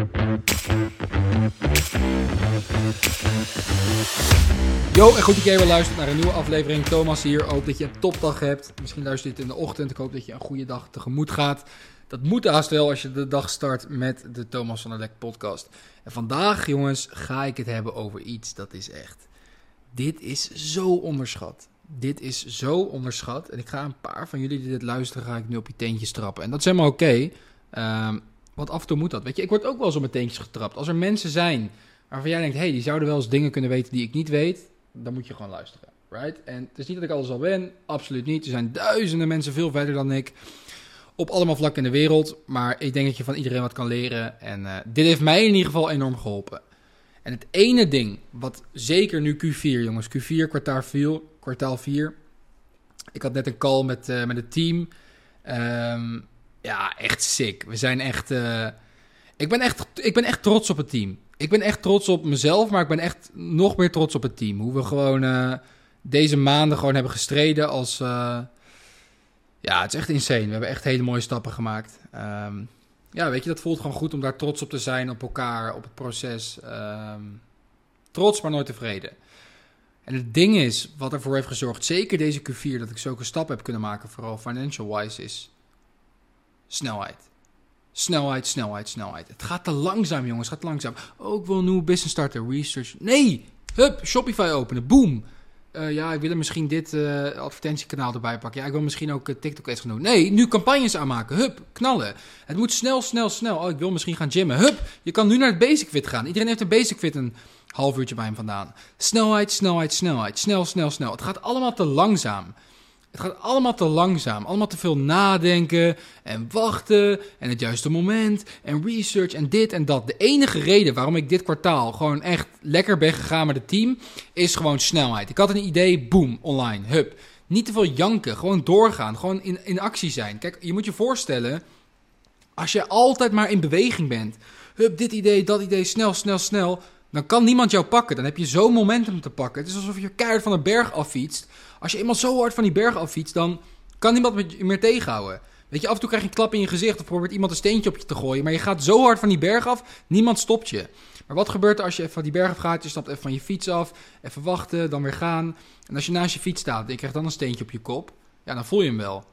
Yo, en goed dat jij weer luistert naar een nieuwe aflevering. Thomas hier. Hoop dat je een topdag hebt. Misschien luister je het in de ochtend. Ik hoop dat je een goede dag tegemoet gaat. Dat moet haast wel als je de dag start met de Thomas van der Lek podcast. En vandaag, jongens, ga ik het hebben over iets dat is echt... Dit is zo onderschat. Dit is zo onderschat. En ik ga een paar van jullie die dit luisteren, ga ik nu op je teentjes trappen. En dat is helemaal oké. Ehm, want af en toe moet dat. Weet je, ik word ook wel mijn teentjes getrapt. Als er mensen zijn waarvan jij denkt, hey, die zouden wel eens dingen kunnen weten die ik niet weet, dan moet je gewoon luisteren. Right? En het is niet dat ik alles al ben, absoluut niet. Er zijn duizenden mensen veel verder dan ik. Op allemaal vlakken in de wereld. Maar ik denk dat je van iedereen wat kan leren. En uh, dit heeft mij in ieder geval enorm geholpen. En het ene ding, wat zeker nu Q4, jongens, Q4, kwartaal 4, kwartaal 4. Ik had net een call met, uh, met het team. Um, ja, echt sick. We zijn echt. Uh, ik, ben echt ik ben echt trots op het team. Ik ben echt trots op mezelf, maar ik ben echt nog meer trots op het team. Hoe we gewoon uh, deze maanden gewoon hebben gestreden als. Uh, ja, het is echt insane. We hebben echt hele mooie stappen gemaakt. Um, ja, weet je, dat voelt gewoon goed om daar trots op te zijn, op elkaar, op het proces. Um, trots, maar nooit tevreden. En het ding is, wat ervoor heeft gezorgd, zeker deze Q4, dat ik zulke stappen heb kunnen maken, vooral financial-wise, is snelheid. Snelheid, snelheid, snelheid. Het gaat te langzaam, jongens. Het gaat langzaam. Oh, ik wil een nieuwe business starten. Research. Nee! Hup, Shopify openen. Boom! Uh, ja, ik wil er misschien dit uh, advertentiekanaal erbij pakken. Ja, ik wil misschien ook uh, TikTok eens gaan doen. Nee, nu campagnes aanmaken. Hup, knallen. Het moet snel, snel, snel. Oh, ik wil misschien gaan gymmen. Hup, je kan nu naar het Basic Fit gaan. Iedereen heeft een Basic Fit een half uurtje bij hem vandaan. Snelheid, snelheid, snelheid. Snel, snel, snel. Het gaat allemaal te langzaam. Het gaat allemaal te langzaam. Allemaal te veel nadenken en wachten en het juiste moment en research en dit en dat. De enige reden waarom ik dit kwartaal gewoon echt lekker ben gegaan met het team is gewoon snelheid. Ik had een idee, boom, online, hup. Niet te veel janken, gewoon doorgaan, gewoon in, in actie zijn. Kijk, je moet je voorstellen, als je altijd maar in beweging bent, hup, dit idee, dat idee, snel, snel, snel, dan kan niemand jou pakken. Dan heb je zo'n momentum te pakken. Het is alsof je keihard van een berg affietst. Als je eenmaal zo hard van die berg affietst, dan kan niemand je meer tegenhouden. Weet je, af en toe krijg je een klap in je gezicht of probeert iemand een steentje op je te gooien. Maar je gaat zo hard van die berg af, niemand stopt je. Maar wat gebeurt er als je even van die berg af gaat? Je stapt even van je fiets af, even wachten, dan weer gaan. En als je naast je fiets staat en je krijgt dan een steentje op je kop, ja, dan voel je hem wel.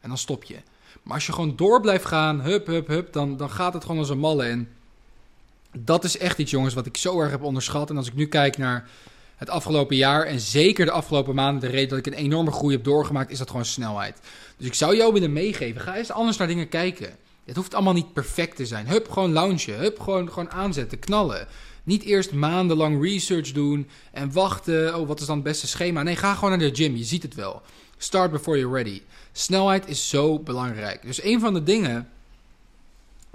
En dan stop je. Maar als je gewoon door blijft gaan, hup, hup, hup, dan, dan gaat het gewoon als een malle. En dat is echt iets, jongens, wat ik zo erg heb onderschat. En als ik nu kijk naar het afgelopen jaar en zeker de afgelopen maanden, de reden dat ik een enorme groei heb doorgemaakt, is dat gewoon snelheid. Dus ik zou jou willen meegeven, ga eens anders naar dingen kijken. Het hoeft allemaal niet perfect te zijn. Hup, gewoon launchen. Hup, gewoon, gewoon aanzetten, knallen. Niet eerst maandenlang research doen en wachten. Oh, wat is dan het beste schema? Nee, ga gewoon naar de gym. Je ziet het wel. Start before you're ready. Snelheid is zo belangrijk. Dus een van de dingen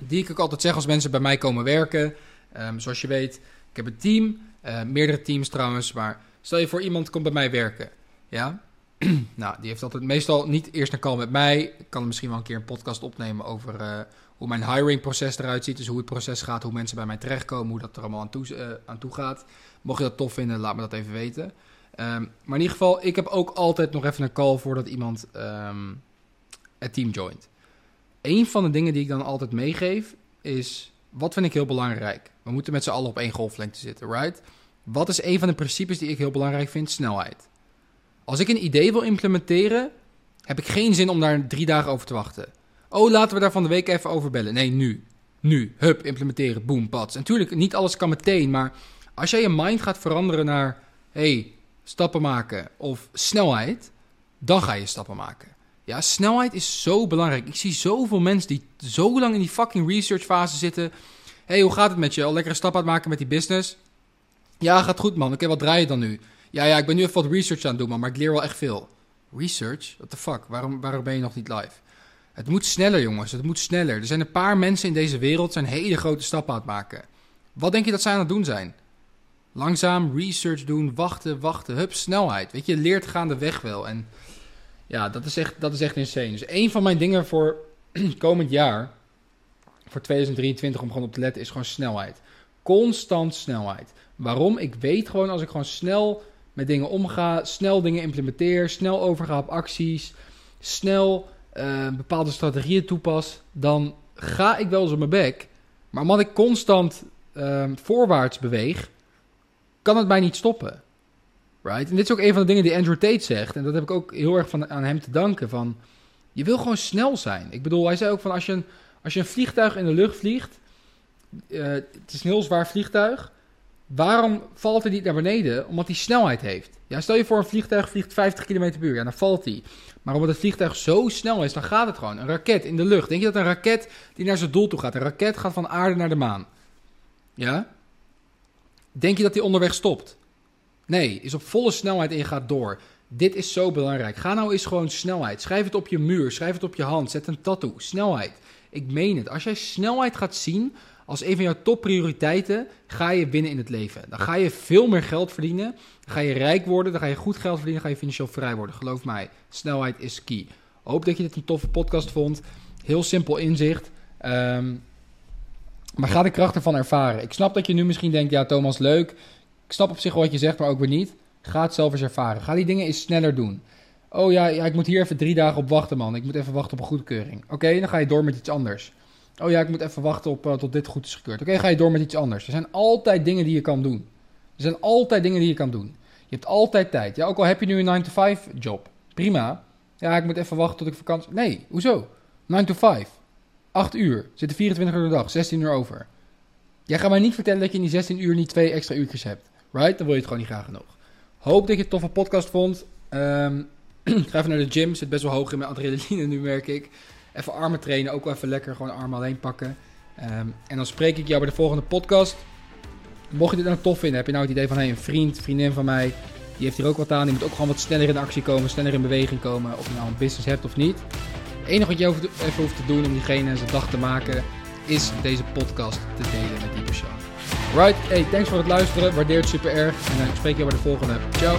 die ik ook altijd zeg als mensen bij mij komen werken. Um, zoals je weet, ik heb een team. Uh, meerdere teams trouwens. Maar stel je voor iemand komt bij mij werken. Ja? nou, die heeft altijd meestal niet eerst een call met mij. Ik kan misschien wel een keer een podcast opnemen over uh, hoe mijn hiring proces eruit ziet. Dus hoe het proces gaat, hoe mensen bij mij terechtkomen, hoe dat er allemaal aan toe, uh, aan toe gaat. Mocht je dat tof vinden, laat me dat even weten. Um, maar in ieder geval, ik heb ook altijd nog even een call voordat iemand um, het team joint. Een van de dingen die ik dan altijd meegeef is, wat vind ik heel belangrijk? We moeten met z'n allen op één golflengte zitten, right? Wat is een van de principes die ik heel belangrijk vind? Snelheid. Als ik een idee wil implementeren, heb ik geen zin om daar drie dagen over te wachten. Oh, laten we daar van de week even over bellen. Nee, nu. Nu. Hup, implementeren. Boom, pats. Natuurlijk, niet alles kan meteen, maar als jij je mind gaat veranderen naar, hey, stappen maken of snelheid, dan ga je stappen maken. Ja, snelheid is zo belangrijk. Ik zie zoveel mensen die zo lang in die fucking research fase zitten. hey, hoe gaat het met je? Al lekkere stap uitmaken met die business? Ja, gaat goed man. Oké, wat draai je dan nu? Ja, ja, ik ben nu even wat research aan het doen, man, maar ik leer wel echt veel. Research? What the fuck? Waarom, waarom ben je nog niet live? Het moet sneller, jongens. Het moet sneller. Er zijn een paar mensen in deze wereld zijn hele grote stappen aan het maken. Wat denk je dat zij aan het doen zijn? Langzaam research doen, wachten, wachten. Hup, snelheid. Weet je, leert gaandeweg wel. En ja, dat is echt, dat is echt insane. Dus een van mijn dingen voor komend jaar, voor 2023, om gewoon op te letten, is gewoon snelheid. Constant snelheid. Waarom? Ik weet gewoon als ik gewoon snel met dingen omga, snel dingen implementeer, snel overga op acties, snel uh, bepaalde strategieën toepas, dan ga ik wel eens op mijn bek. Maar omdat ik constant ehm, voorwaarts beweeg, kan het mij niet stoppen. Right? En dit is ook een van de dingen die Andrew Tate zegt. En dat heb ik ook heel erg van, aan hem te danken. Van, je wil gewoon snel zijn. Ik bedoel, hij zei ook van als je een, als je een vliegtuig in de lucht vliegt. eh, het is een heel zwaar vliegtuig. Waarom valt hij niet naar beneden? Omdat hij snelheid heeft. Ja, stel je voor een vliegtuig vliegt 50 km per uur. Ja, dan valt hij. Maar omdat het vliegtuig zo snel is, dan gaat het gewoon. Een raket in de lucht. Denk je dat een raket die naar zijn doel toe gaat? Een raket gaat van aarde naar de maan. Ja? Denk je dat hij onderweg stopt? Nee, is op volle snelheid en gaat door. Dit is zo belangrijk. Ga nou eens gewoon snelheid. Schrijf het op je muur, schrijf het op je hand, zet een tattoo. Snelheid. Ik meen het. Als jij snelheid gaat zien als een van jouw topprioriteiten, ga je winnen in het leven. Dan ga je veel meer geld verdienen. Dan ga je rijk worden, dan ga je goed geld verdienen, dan ga je financieel vrij worden. Geloof mij, snelheid is key. Hoop dat je dit een toffe podcast vond. Heel simpel inzicht. Ehm, maar ga de kracht ervan ervaren. Ik snap dat je nu misschien denkt, ja Thomas, leuk. Ik snap op zich wat je zegt, maar ook weer niet. Ga het zelf eens ervaren. Ga die dingen eens sneller doen. Oh ja, ik moet hier even drie dagen op wachten, man. Ik moet even wachten op een goedkeuring. Oké, dan ga je door met iets anders. Oh ja, ik moet even wachten op, uh, tot dit goed is gekeurd. Oké, ga je door met iets anders. Er zijn altijd dingen die je kan doen. Er zijn altijd dingen die je kan doen. Je hebt altijd tijd. Ja, ook al heb je nu een 9-to-5 job. Prima. Ja, ik moet even wachten tot ik vakantie... Nee, hoezo? 9 to 5. 8 uur. Zitten 24 uur de dag. 16 uur over. Jij gaat mij niet vertellen dat je in die 16 uur niet twee extra uurtjes hebt. Right? Dan wil je het gewoon niet graag genoeg. Hoop dat je het toffe podcast vond. Ik ga even naar de gym. Zit best wel hoog in mijn adrenaline nu, merk ik. Even armen trainen. Ook wel even lekker gewoon armen alleen pakken. Ehm, en dan spreek ik jou bij de volgende podcast. Mocht je dit nou tof vinden, heb je nou het idee van... Hey, een vriend, vriendin van mij... Die heeft hier ook wat aan. Die moet ook gewoon wat sneller in actie komen. Sneller in beweging komen. Of je nou een business hebt of niet. Het enige wat je even hoeft te doen om diegene zijn dag te maken... is deze podcast te delen met die persoon. Right, hey, thanks voor het luisteren. Waardeer het super erg. En dan spreek je bij de volgende. Ciao.